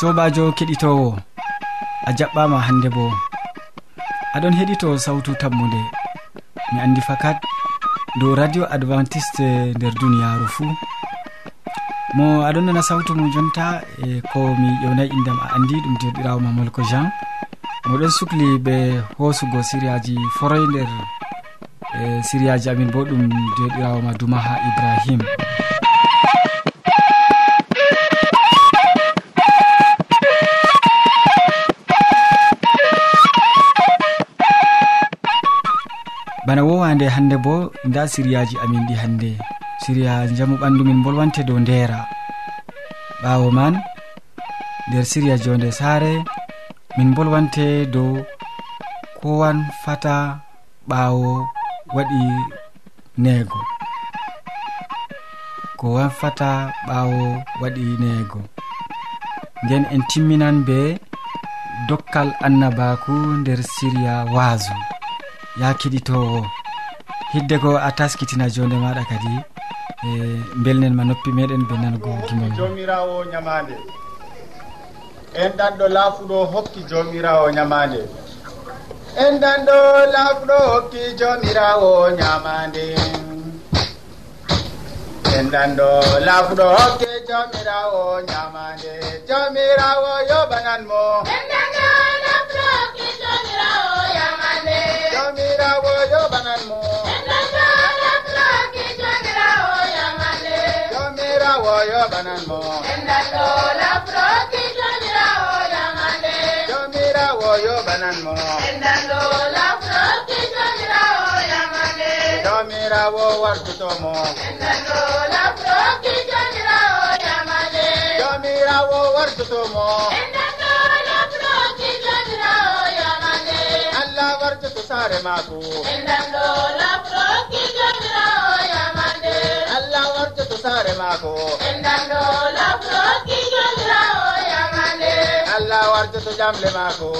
sobajo keɗitowo a jaɓɓama hande bo. Aɗon heɗito sawtu tammude. Mi andi fakat dow radio adventiste nder duniyaru fuu mo aɗon nana sawtu mum jonta e ko mi ƴewnayi indam a andi ɗum joɗirawo mamolko jean. Moɗon sukli ɓe hoosugo siriyaji foroy nder e siriyaji amin bo ɗum joɗirawo ma duma ha ibrahima bana wowande hande bo nda siriyaji amin ɗi hande siriya jamu ɓandu min bolwante dow ndera ɓawo man nder siriya jonde saare min bolwante dow kowan fata ɓawo waɗi neego. Kowan fata ɓawo waɗi neego. Nden en timminan be dokkal annabaku nder siriya waaso ya keɗitowo hidde ko a taskitina jonde maɗa kadi e belnen ma noppi meɗen ɓe nango gimol. Jomirawo ñamande en ɗanɗo laafuɗo hokki jomirawo ñamande en ɗanɗo laafuɗo hokki jomirawo ñamande en ɗanɗo laafuɗo hokki jomirawo ñamande jomirawo yoɓanan mo. En yoɓanan mo jomirawo yamande jomirawo yoɓanan mo jomirawo wartutomo. Jomirawo wartutomo. Allah wartutu saare maako allah warjoto saare maako. Allah warjoto jamle maako.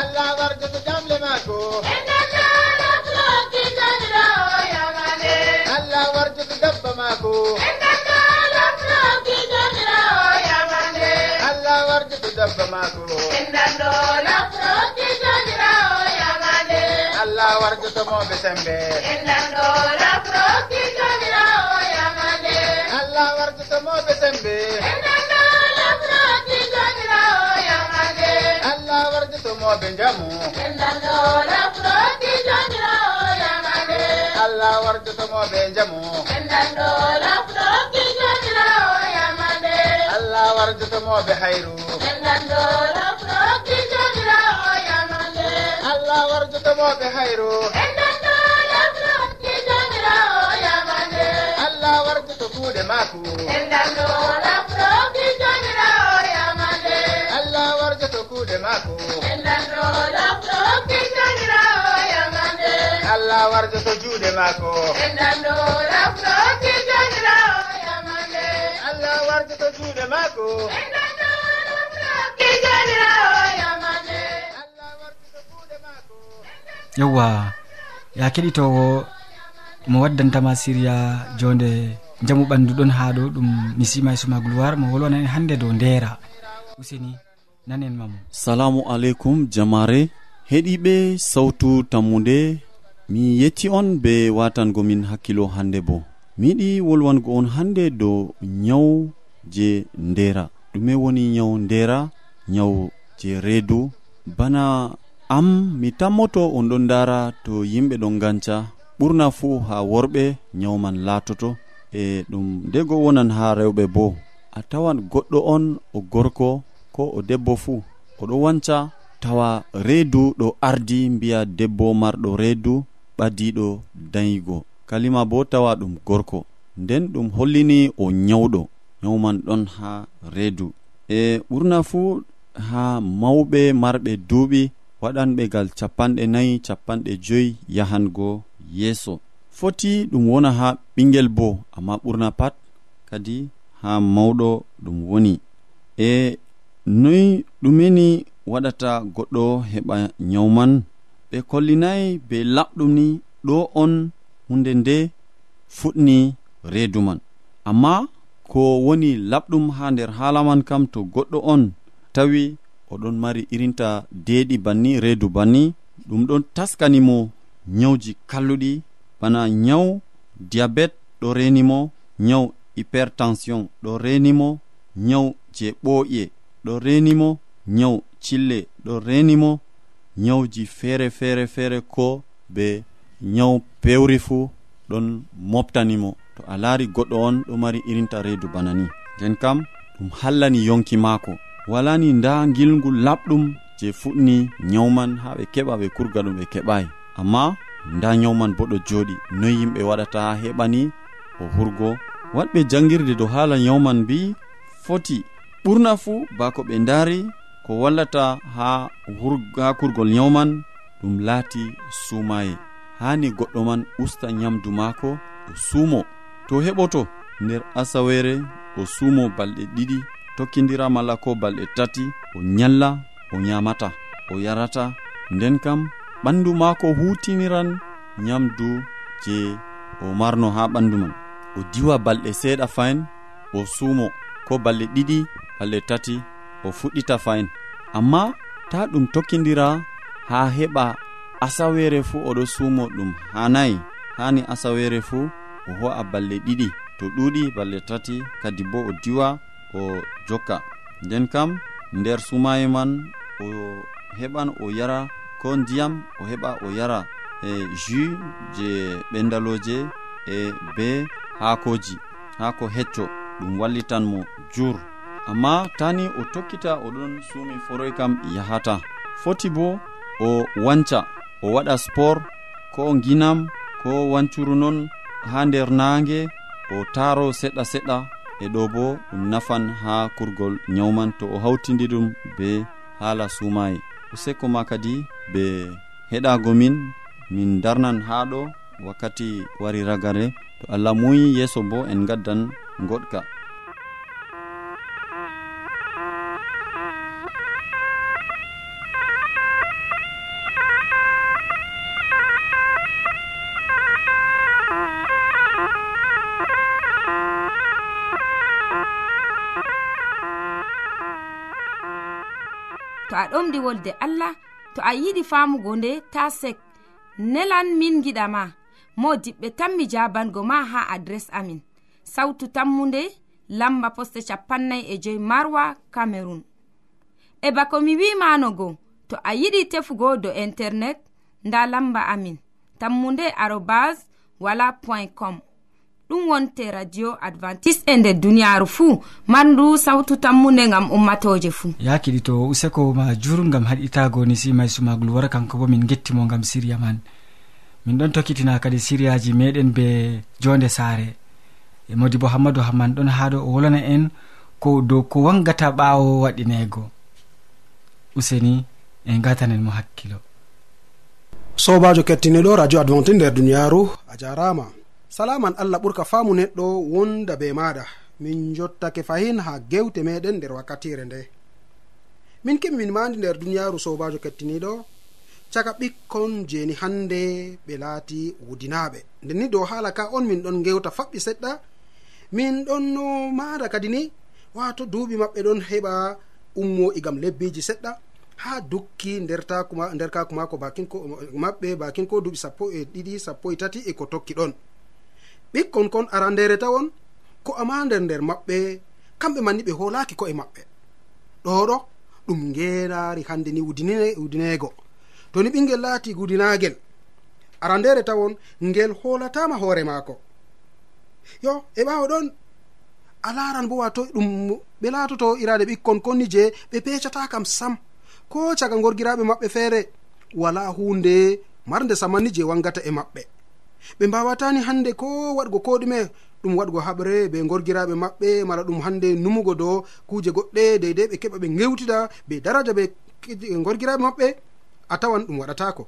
Allah warjoto jamle maako. Allah warjoto dabba maako. Allah warjoto dabba maako. allah warjotomoɓe sembe. Enɗanɗo lafrokitomirawo yamande allah warjotomoɓe sembe. Enɗanɗo lafrokitomirawo yamande allah warjotomoɓe jamu enɗanɗo lafrokitomirawo yamande allah warjotomoɓe jamu enɗanɗo lafrokitomirawo yamande allah warjotomoɓe hayru. allah warjotomoɓe hayro allah warjoto kuuɗe maako allah warjoto kuuɗe maako allah warjoto juuɗe maako allah warjoto juuɗe maako. yewwa ya keɗitowo mo waddantama siriya jonde jamu ɓandu ɗon ha ɗo ɗum mi sima suma gloire mo wolwanan en hannde dow ndeera useni nanen mamo salamu aleykum jamare heɗiɓe sawtu tammude mi yetti on be watango min hakkilo hande bo. Mi yiɗi wolwango on hande dow nyawu je ndera. Ɗume woni nyawu ndera nyawu je reedu. Bana am mi tammoto on ɗon dara to yimɓe ɗon ganca ɓurna fuu ha worɓe nyawman latoto e ɗum ndego wonan ha rewɓe bo. A tawan goɗɗo on o gorko ko o debbo fuu oɗo wanca. Tawa reedu ɗo ardi mbiya debbo marɗo reedu ɓadiɗo dayigo kalima bo tawa ɗum gorko. Nden ɗum hollini o nyawɗo nyawman ɗon ha reedu. E ɓurna fuu ha mawɓe marɓe duuɓi waɗanɓe gal capanɗe nayi capanɗe joyi yahango yeeso. Foti ɗum wona ha ɓingel bo amma ɓurna pat kadi ha mawɗo ɗum woni. E noyi ɗumeni waɗata goɗɗo heɓa nyawman ɓe kollinayi be laɓɗum ni ɗo on hunde nde fuɗni reedu man. Amma ko woni laɓɗum ha nder haala man kam to goɗɗo on tawi oɗon mari irinta deeɗi banni reedu banni. Ɗum ɗon taskanimo nyawji kalluɗi. Bana nyaw diyabet ɗo renimo nyaw hypertension ɗo renimo nyaw je ɓooƴe ɗo renimo nyaw cille ɗo renimo nyawji feere feere feere ko be nyaw pewri fuu ɗon moftanimo to a laari goɗɗo on ɗo mari irinta reedu bana ni. Nden kam ɗum hallani yonki maako. walani nda gilgu laɓɗum je fuɗni nyawman ha ɓe keɓa ɓe kurga ɗum ɓe keɓayi amma nda nyawman bo ɗo joɗi. Noyi yimɓe waɗata ha heɓani o hurgo. Waɗɓe jangirde dow haala nyawman mbi foti. Ɓurna fuu bako ɓe ndari ko wallata ha ha kurgol nyawman ɗum laati sumaye hani goɗɗo man usta nyamdu maako o suumo. To heɓoto nder asawere o suumo balɗe ɗiɗi. tokkidira malla ko balɗe tati o nyalla o nyamata o yarata. Nden kam ɓandu maako hutiniran nyamdu je o marno ha ɓandu man. O diwa balɗe seeɗa fayin o suumo ko balɗe ɗiɗi balɗe tati o fuɗɗita fayin. Amma ta ɗum tokkidira ha heɓa asawere fuu oɗo suumo ɗum hanayi hani asawere fuu o ho'a balɗe ɗiɗi. To ɗuɗi balɗe tati kadi bo o diwa o jokka. Nden kam nder sumaye man o heɓan o yara ko ndiyam o heɓa o yara e jus je ɓendaloje e be haakoji haako hecco ɗum wallitan mo jur. Amma tani o tokkita oɗon suumi foroy kam yahata. Foti bo o wanca o waɗa sport ko ginam ko wancuru noon ha nder naange o taaro seɗɗa seɗɗa e ɗo bo ɗum nafan ha kurgol nyawman to o hawtindi ɗum be haala sumayi useko ma kadi be heɗago min min darnan ha ɗo wakkati wari ragare. To allah muyi yeeso bo en gaddan goɗka. andi wolde allah to a yiɗi famugo nde ta sek. Nelan min giɗama mo diɓɓe tan mi jabango ma ha adres amin. Sautu tammunde lamba poste capannay e joyi marwa camerun e bako mi wimanogo to a yiɗi tefugo do internet nda lamba amin. Tammunde arobas wala point com. ɗum wonte radio advantice e nder duniyaaru fuu. Mandu sawtu tammunde ngam ummatoje fuu. Ya kiɗito useko ma jurgam haɗitago ni simay sumaglu wara kanko bo min gettimo ngam siriya man. Min ɗon tokkitina kadi siriyaji meɗen be jonde saare. E modi bo hammadou hamman ɗon ha ɗo o wolana en ko dow ko wangata ɓaawo waɗinego useni en gatanen mo hakkilo. Sobajo kettiniɗo radio advanti nder duniyaaru a jarama salaman allah ɓurka faamu neɗɗo wonda be maɗa min jottake fahin ha gewte meɗen nder wakkatire nde. Min kemmin mandi nder duniyaru sobajo kettiniɗo caka ɓikkon jeni hande ɓe laati wudinaɓe nden ni dow haala ka on min ɗon gewta faɓɓi seɗɗa min ɗon no maɗa kadi ni wato duuɓi maɓɓe ɗon heɓa ummo igam lebbiji seɗɗa ha dukki nder takuma nder kakumako bakin ko maɓɓe bakin ko duuɓi sappo e ɗiɗi sappo e tati e ko tokki ɗon. ɓikkon kon arandere tawon ko ama nder nder maɓɓe kamɓe manni ɓe holaki ko'e maɓɓe. Ɗoɗo ɗum ngenaari hande ni udineego to ni ɓingel laati gudinagel ara ndere tawon ngel holatama hoore maako. Yo e ɓaawo ɗon a laran bo wato ɗum ɓe laatoto irade ɓikkon konni je ɓe pecata kam sam. Ko caga gorgiraɓe maɓɓe feere wala hunde marde samanni je wangata e maɓɓe. ɓe mbawatani hande ko waɗgo ko ɗume ɗum waɗgo haɓre be gorgiraɓe maɓɓe mala ɗum hande numugo dow kuje goɗɗe deydei ɓe keɓa ɓe gewtida be daraja be gorgiraɓe maɓɓe a tawan ɗum waɗatako.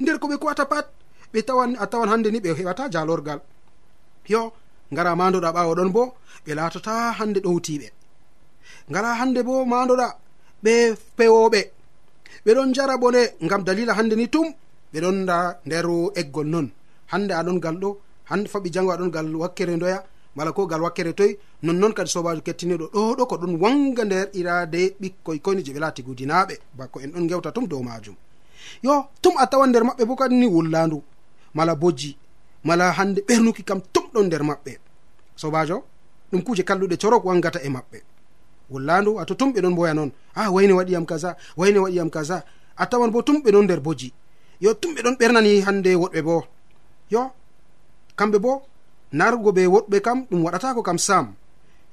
Nder ko ɓe kuwata pat ɓe tawan a tawan hande ni ɓe heɓata jalorgal. Yo ngara mandoɗa ɓawo ɗon bo ɓe latata hande ɗowtiɓe. Ngara hande bo mandoɗa ɓe pewoɓe ɓeɗon jara bone ngam dalila hande ni tum ɓeɗon da nder eggol non. hande aɗon gal ɗo hande faɓi jango aɗon gal wakkere doya mala ko gal wakkere toy nonnoon kadi sobajo kettiniɗo ɗo ɗo ko ɗon wanga nder irade ɓikkoy koyni je ɓe laati gudinaɓe bako en ɗon gewta tum dow majum. Yo tum a tawan nder maɓɓe bo kadi ni wullandu mala bojji mala hande ɓernuki kam tum ɗon nder maɓɓe. Sobajo ɗum kuje kalluɗe corok wangata e maɓɓe. Wullandu a to tum ɓe ɗon boya noon a ah, wayne waɗiyam kaza wayne waɗiyam kaza a tawan bo tum ɓe ɗon nder bojji. Yo tum ɓe ɗon ɓernani hande woɗɓe bo. yo kamɓe bo nargo be woɗɓe kam ɗum waɗatako kam sam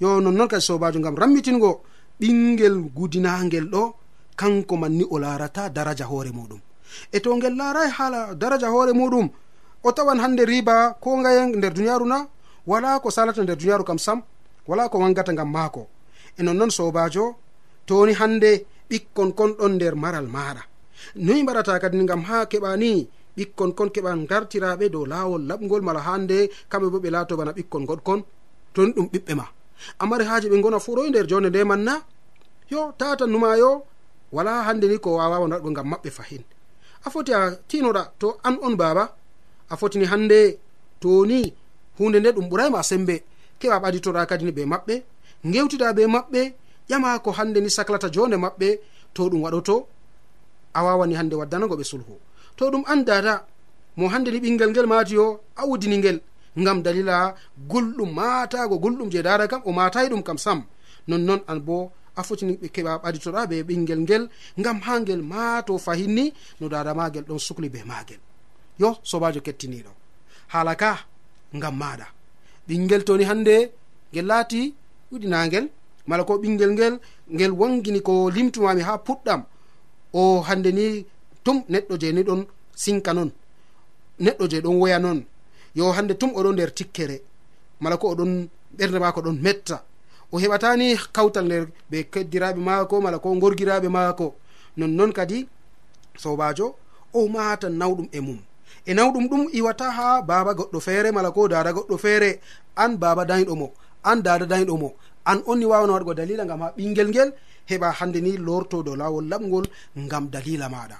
yo nonnon kadi sobajo gam rammitingo ɓingel gudinagel ɗo kanko manni o larata daraja hoore muɗum. E to ngel laray hala daraja hoore muɗum o tawan hande riba ko gaye nder duniyaru na wala ko salata nder duniyaru kam sam wala ko wangata gam maako. E nonnon sobajo toni hande ɓikkon kon ɗon nder maral maɗa noyi mbaɗata kadi gam ha keɓani ɓikkon kon keɓa gartiraɓe dow lawol laɓgol mala hande kamɓe bo ɓe laato bana ɓikkon goɗkon ton ɗum ɓiɓɓe ma. Amari haaji ɓe gona fuɗo nder jonde nde man na yo tata numa yo wala hande ni ko wawawan waɗgo gam maɓɓe fahin. A foti a tinoɗa to an on baba. A fotini hande toni hunde nde ɗum ɓurayma sembe keɓa ɓaditoɗa kadini be maɓɓe gewtida be maɓɓe ƴama ko hande ni saklata jonde maɓɓe to ɗum waɗoto a wawani hande waddanago ɓe sulhu. to ɗum andata mo hande ni ɓinguel ngel mati yo awdini ngel ngam dalila gulɗum matago gulɗum je dara kam o matayi ɗum kam sam. Nonnon an bo a fotini ɓe keɓa ɓaditoɗa be ɓingel ngel ngam ha ngel mato fahinni no dada magel ɗon sukli be magel yo sobajo kettiniɗo hala ka ngam maɗa ɓingel toni hande ngel laati uɗinagel mala ko ɓingel ngel ngel wangini ko limtumami ha puɗɗam o hande ni tum neɗɗo je ni ɗon sinka non neɗɗo je ɗon woya non yo hande tum oɗon nder tikkere mala ko oɗon ɓernde mako ɗon metta. O heɓatani kawtal nder ɓe keddiraɓe maako mala ko gorgiraɓe maako. Nonnoon kadi sobajo o mata nawɗum e mum. E nawɗum ɗum iwata ha baba goɗɗo feere mala ko dada goɗɗo feere. An baba dayiɗo mo an dada dayiɗo mo an onni wawano waɗgo dalila gam ha ɓingel ngel heɓa hande ni lorto dow lawol laɓgol gam dalila maɗa.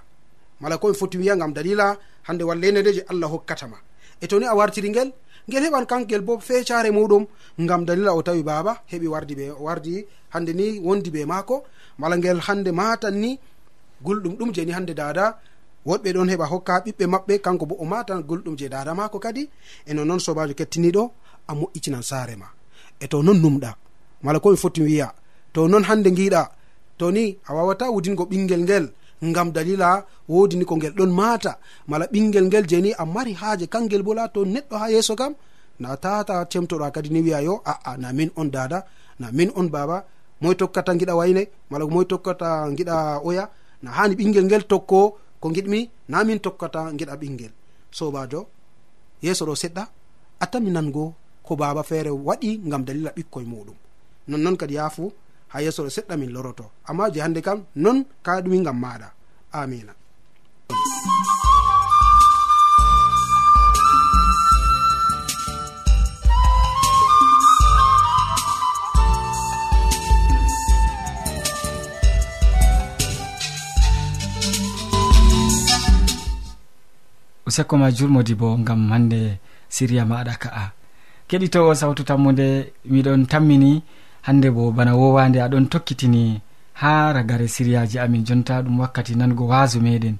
mala komi foti wiya gam dalila hande wallenede je allah hokkatama e toni a wartiri ngel? Ngel heɓan kankel bo fecare muɗum gam dalila o tawi baba heɓi wardi ɓe wardi hande ni wondi ɓe maako. Mala ngel hande matan ni gulɗum ɗum jeni hande dada woɗɓe ɗon heɓa hokka ɓiɓɓe maɓɓe kanko bo o matan gulɗum je dada maako kadi. E nonnoon sobajo kettiniɗo a moƴƴitinan saare ma. E to non numɗa. Mala komi foti wiya. To noon hande giɗa to ni a wawata wudingo ɓingel ngel. ngam dalila wodi ni ko ngel ɗon mata mala ɓingel ngel jeni a mari haaje kangel bo lato neɗɗo ha yeeso kam. Na tata temtoɗa kadi ni wiya yo aa na min on dada na min on baba moy tokkata giɗa wayne mala moy tokkata giɗa oya. Na hani ɓingel ngel tokko ko giɗmi na min tokkata giɗa ɓingel sobajo yeeso ɗo seɗɗa attami nango ko baba feere waɗi ngam dalila ɓikkoye muɗum. Nonnoon kadi yaafu ha yeeso ɗo seɗɗa min loroto. Amma je hannde kam non ka ɗumi gam maɗa amina. Useko ma jurmodi bo gam hande siriya maɗa ka'a. Keɗitowo sawtu tammude miɗon tammini hande bo bana wowande aɗon tokkitini ha ragare siriyaji amin. Jonta ɗum wakkati nango waaso meɗen.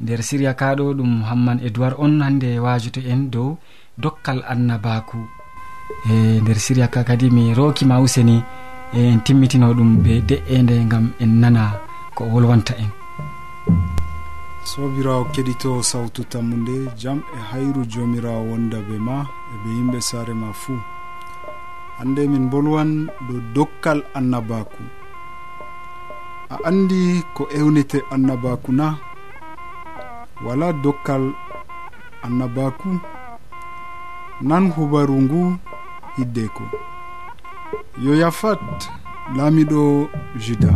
Nder siriya kaɗo ɗum hamman edoird on hande wajoto en dow dokkal annabaku. E nder siriya ka kadi mi rokima useni e en timmitino ɗum ɓe de'ende gam en nana ko wolwanta en. Sobirawo keɗito sawtu tammu nde jam e hayru jomirawo wonda be ma e ɓe yimɓe saare ma fuu. hande min bolwan dow dokkal annabaku a andi ko ewnete annabaku na wala dokkal annabaku nan hubaru ngu hiddeko yoyafat laamiɗo juda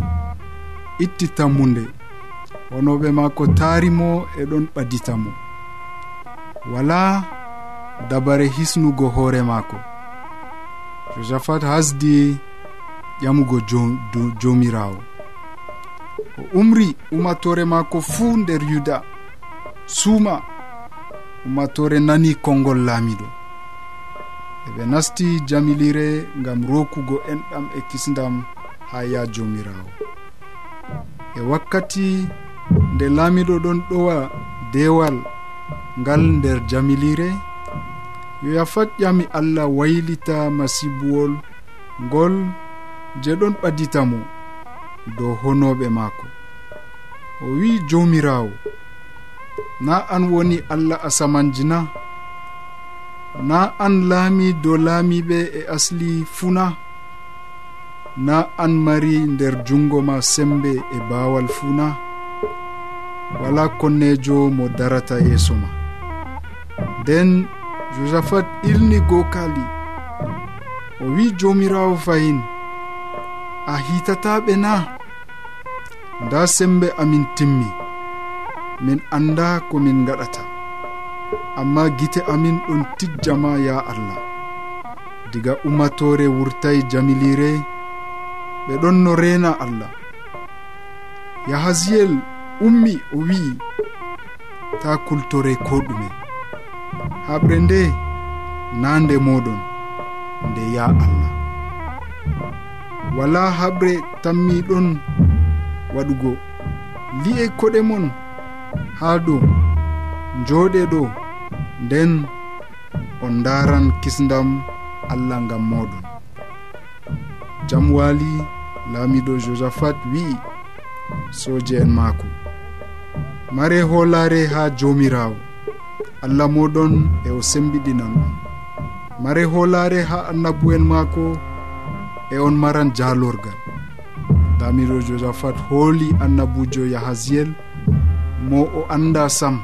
itti tammunde wonoɓe maako taarimo e ɗon ɓaditamo wala dabare hisnugo hoore maako. josaphat hasdi ƴamugo jomirawo. O umri umatore maako fuu nder yuda. Suuma umatore nani kongol laamiɗo. Eɓe nasti jamilire ngam rokugo enɗam e kisdam ha ya jomirawo. E wakkati nde laamiɗo ɗon ɗowa dewal ngal nder jamilire yo yafat ƴami allah waylita masibuwol ngol je ɗon ɓaddita mo dow honoɓe maako. O wi jomirawo na an woni allah asamanji na? Na an laami dow laamiɓe e asli funa na? An mari nder jungo ma sembe e baawal funa wala konnejo mo darata yeeso ma. Nden josaphat ilni gokali. O wi jomirawo fayin. A hitataɓe na. Nda sembe amin timmi. Min anda ko min gaɗata amma gite amin ɗon tijjama ya allah. Diga umatore wurtai jamilire ɓe ɗon no rena allah. Yahaziyel ummi o wi'i ta kultore ko ɗume. haɓre nde nande moɗon nde ya allah. Wala haɓre tammiɗon waɗugo li'e koɗe mon ha dow joɗe ɗo nden on daran kisdam allah ngam moɗon jam wali laamiɗo josaphat wi'i soje en maako. Mare hoolare ha jomirawo allah moɗon e o sembiɗinan. On mare hoolare ha annabu en maako e on maran jalorgal damiɗo e josaphat hooli annabujo yahasiyel mo o anda sam.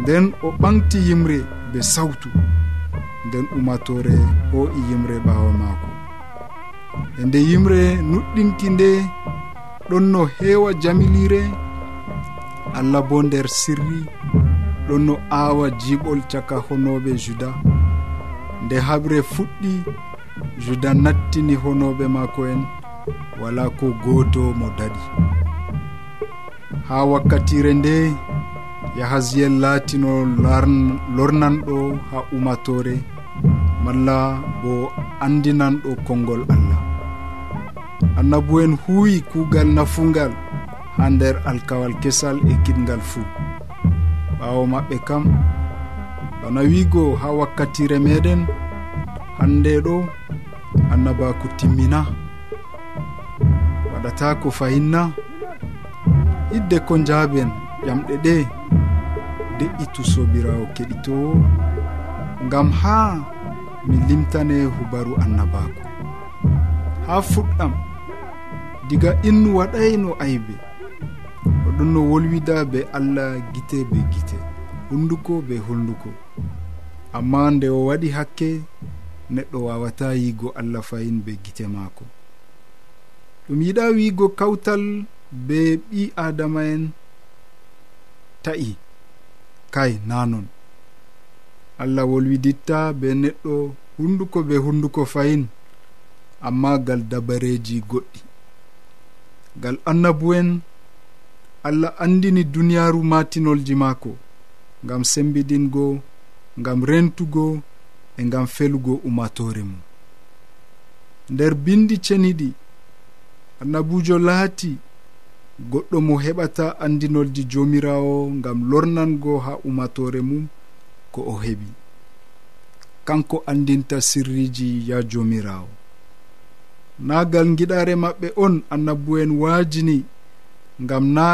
Nden o ɓamti yimre be sawtu. Nden umatore ho'i e yimre ɓawa maako. E nde yimre nuɗɗinki nde ɗon no heewa jamilire allah bo nder sirri. ɗon no aawa jiɓol caka honoɓe juda. Nde haɓre fuɗɗi juda nattini honoɓe maako en wala ko gooto mo daɗi. Ha wakkatire nde yahasiyel laatino lornanɗo ha umatore malla bo andinanɗo konngol allah. Annabu en huuyi kuugal nafungal ha nder alkawal kesal e kitgal fuu. ɓaawo maɓɓe kam bana wiigo ha wakkatire meɗen hande ɗo annabaku timmina. Waɗata ko fayinna idde ko jaaben ƴamɗe ɗe de'itu sobirawo keɗitowo ngam ha mi limtane hubaru annabaku ha fuɗɗam diga innu waɗayno aybe. ɗum no wolwida be allah gite be gite hunduko be hunduko. Amma nde o waɗi hakke neɗɗo wawata yigo allah fayin be gite maako. Ɗum yiɗa wiigo kawtal be ɓi adama en ta'i. Kay nanon. Allah wolwiditta be neɗɗo hunduko be hunduko fayin. Amma gal dabareji goɗɗi. Gal annabu'en allah andini duniyaaru matinolji maako ngam sembidingo ngam rentugo e ngam felugo umatore mum. Nder bindi ceniɗi annabujo laati goɗɗo mo heɓata andinolji jomirawo ngam lornango ha umatore mum ko o heɓi. Kanko andinta sirriji ya jomirawo nagal giɗare maɓɓe on annabu'en waajini ngam na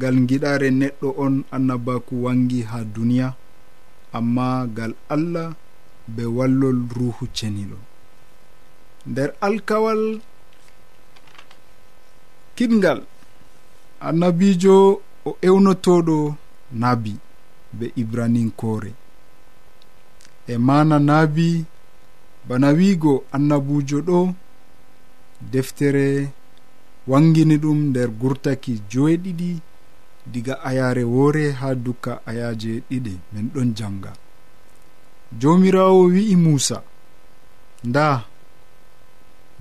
gal giɗare neɗɗo on annabaku wangi ha duniya amma gal allah be wallol ruhu ceniɗo. Nder alkawal kiɗgal annabijo o ewnotoɗo nabi be ibraninkore e mana nabi bana wiigo annabujo ɗo deftere wangini ɗum nder gurtaki joeɗiɗi diga ayare woore ha dukka ayaje ɗiɗi min ɗon janga. Jomirawo wi'i muusa nda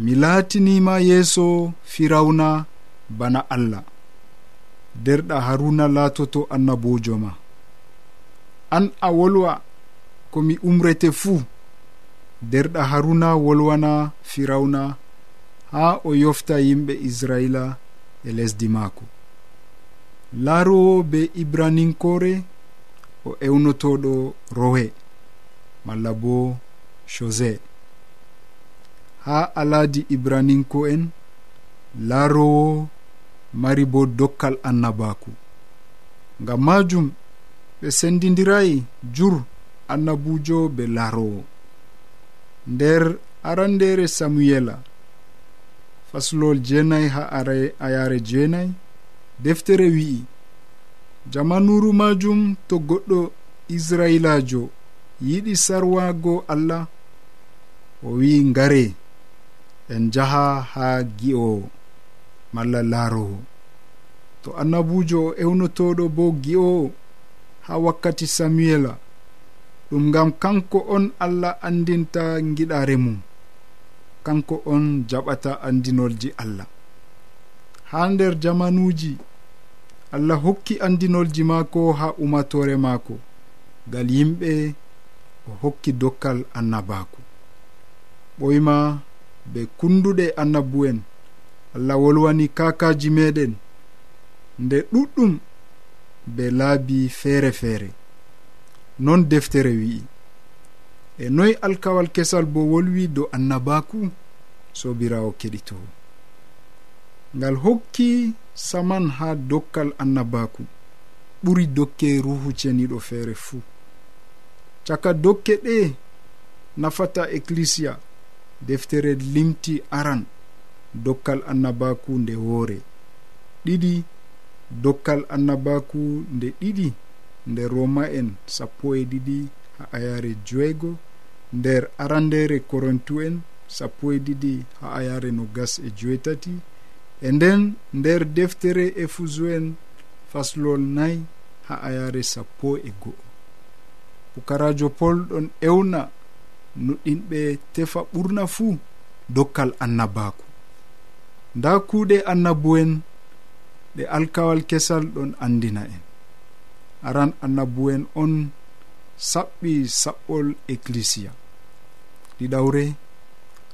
mi laatinima yeeso firawna bana allah derɗa haruna laatoto annabojo ma. An a wolwa komi umrete fuu derɗa haruna wolwana firawna ha o yofta yimɓe israila e lesdi maako. Laarowo be ibraninkore o ewnotoɗo rohe malla bo chose ha aladi ibraninko en laarowo mari bo dokkal annabaku ngam majum ɓe sendidirayi jur annabujo be laarowo nder arandere samuela faslol jeenayi ha are ayare jeenayi deftere wi'i. Jamanuru majum to goɗɗo israilajo yiɗi sarwago allah o wi'i ngare en jaha ha gi'owo malla laarowo to annabujo o ewnotoɗo bo gi'owo ha wakkati samuela ɗum ngam kanko on allah andinta giɗare mum. kanko on jaɓata andinolji allah. Ha nder jamanuji allah hokki andinolji maako ha umatore maako ngal yimɓe o hokki dokkal annabaku ɓoyma be kunduɗe annabu'en allah wolwani kakaji meɗen nde ɗuɗɗum be laabi feere feere non deftere wi'i. e noyi alkawal kesal bo wolwi dow annabaku sobirawo keɗito. Ngal hokki saman ha dokkal annabaku ɓuri dokke ruhu ceniɗo feere fuu caka dokke ɗe nafata ecclisia deftere limti aran dokkal annabaku nde woore. Ɗiɗi dokkal annabaku nde ɗiɗi nde roma en sappo e ɗiɗi ha ayare joego nder arandere korintu'en sappo e ɗiɗi ha ayare no gas e joetati e nden nder deftere éphusu'en faslol nayi ha ayare sappo e go'o. Pukarajo pol ɗon ewna nuɗɗinɓe tefa ɓurna fuu dokkal annabaku. Nda kuuɗe annabu'en ɗe alkawal kesal ɗon andina en. Aran annabu'en on saɓɓi saɓɓol ecclisia ɗiɗawre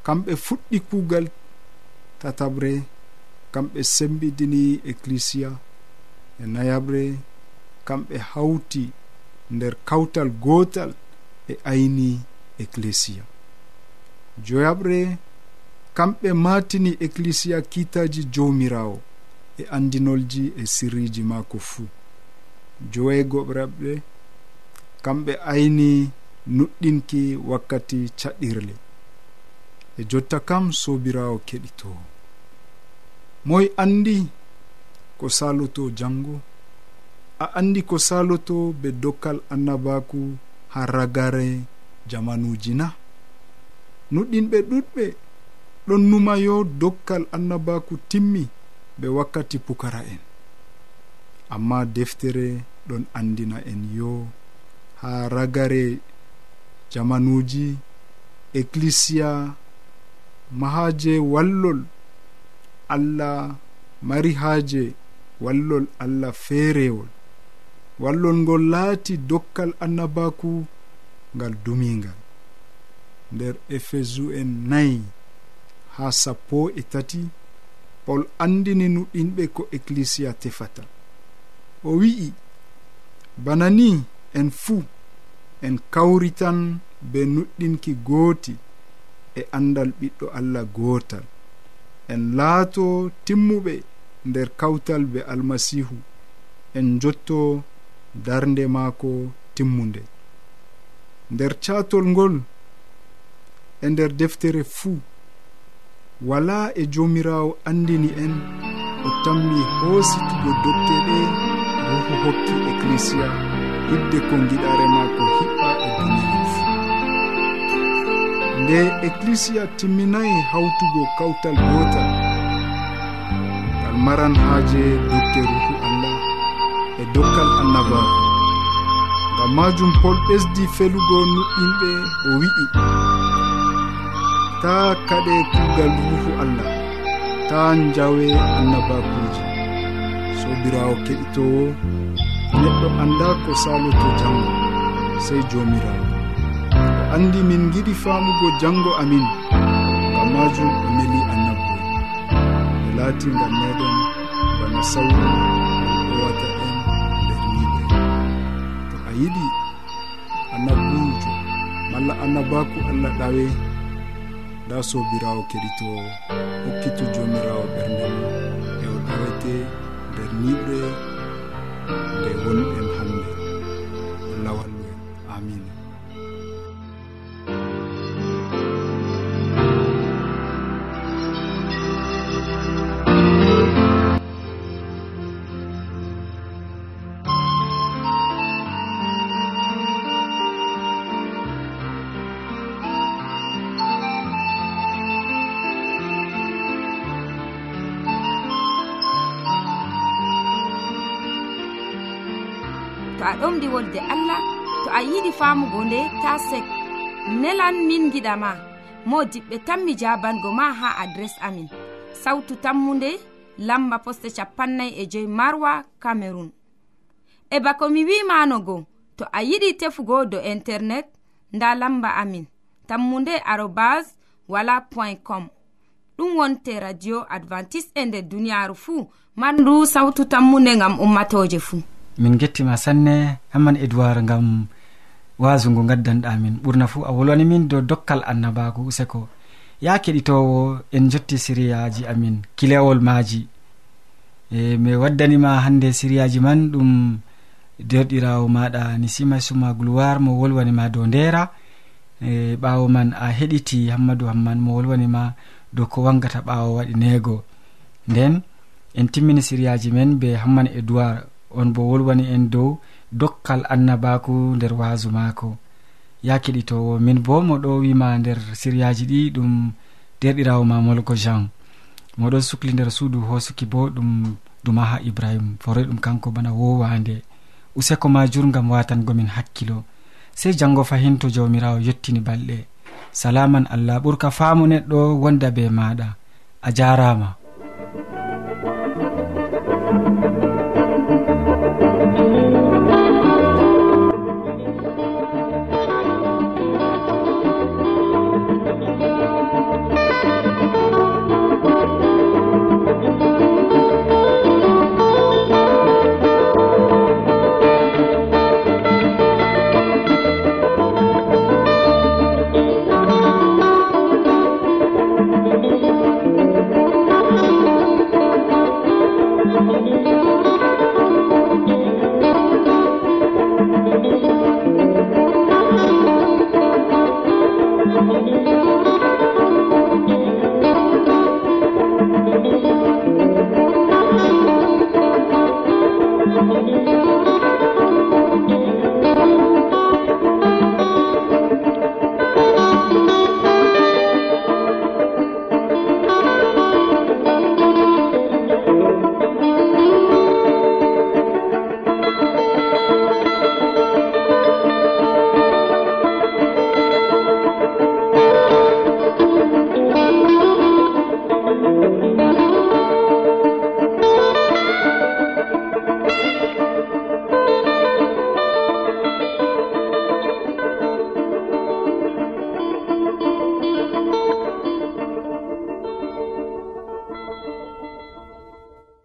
kamɓe fuɗɗi kuugal tataɓre kamɓe sembidini ecclisia e nayaɓre kamɓe hawti nder kawtal gootal ɓe ayni ecclesia. Joyaɓre kamɓe matini ecclesia kiitaji jowmirawo e andinolji e sirriji maako fuu. Joweegoɓraɓe kamɓe ayni nuɗɗinki wakkati caɗɗirle e jotta kam sobirawo keɗito. Moy andi ko saloto jango a andi ko saloto be dokkal annabaku ha ragare jamanuji na. Nuɗɗinɓe ɗuɗɓe ɗon numayo dokkal annabaku timmi be wakkati pukara en. Amma deftere ɗon andina en yo ha ragare jamanuji ecclisia mahaje wallol. Allah mari haje wallol allah feerewol wallol ngol laati dokkal annabaku ngal dumingal. Nder ephesu en nayi ha sappo e tati paul andini nuɗɗinɓe ko ecclisia tefata. O wi'i bana ni en fuu en kawritan be nuɗɗinki gooti e andal ɓiɗɗo allah gootal. En laato timmuɓe nder kawtal be almasihu en jotto darnde maako timmunde. Nder catol ngol e nder deftere fuu wala e jomirawo andini en o tammi hoositugo dotteɗe ruhu hokki ecclesia hidde ko giɗare ma ko hiɓɓa e duniya nde ecclisia timminayi hawtugo kawtal gotal ngal maran haaje dokke ruhu allah e dokkal annabaku ngam majum pol ɓesdi felugo nuɗɗinɓe o wi'i. Ta kaɗe kugal ruhu allah ta jawe annabakuji sobirawo keɗitowo neɗɗo anda ko saloto jango sey jomirawo. O andi min giɗi famugo jango amin ngam majum o meli annabbo. Ɓe laati ngam meɗen bana sawru owata en nder niɓe to a yiɗi annabbujo malla annabaku allah ɗawe nda sobirawo keɗitowo hokkito jomirawo ɓernde mum e o ɗawete nder niɓre nde gonɗen hannde allah wallu en amina ɗomɗi wolde allah to a yiɗi famugo nde ta sek. Nelan min giɗama mo diɓɓe tan mi jabango ma ha adres amin. Sautu tammunde lamba poste capannay e joyi marwa camerun e bako mi wimanogo to a yiɗi tefugo do internet nda lamba amin. Tammunde arobas wala point com. Ɗum wonte radio advantice e nder duniyaru fuu. Mandu sawtu tammunde gam ummatoje fuu. min gettima sanne amman edoird gam wasu ngu gaddanɗamin ɓurna fuu a wolwani min dow dokkal annabago useko. Ya keɗitowo en jotti siriyaji amin kilewol maji e mi waddanima hande siriyaji man ɗum derɗirawo maɗa ni sima suma gloire mo wolwanima dow ndera. E ɓawo man a heɗiti hammadou hamman mo wolwanima dow ko wangata ɓawo waɗi nego. Nden en timmini siriyaji men be hamman edoird on bo wolwani en dow dokkal annabaku nder waasu maako. Ya keɗitowo min bo moɗo wima nder siryaji ɗi ɗum derɗirawo ma molgo jean. Moɗon sukli nder suudu hosuki bo ɗum dumaha ibrahim. Fore ɗum kanko bana wowande. Useko ma jurgam watangomin hakkilo. Sey janngo fahin to jawmirawo yettini balɗe. Salaman allah ɓurka faamu neɗɗo wonda be maɗa. A jarama.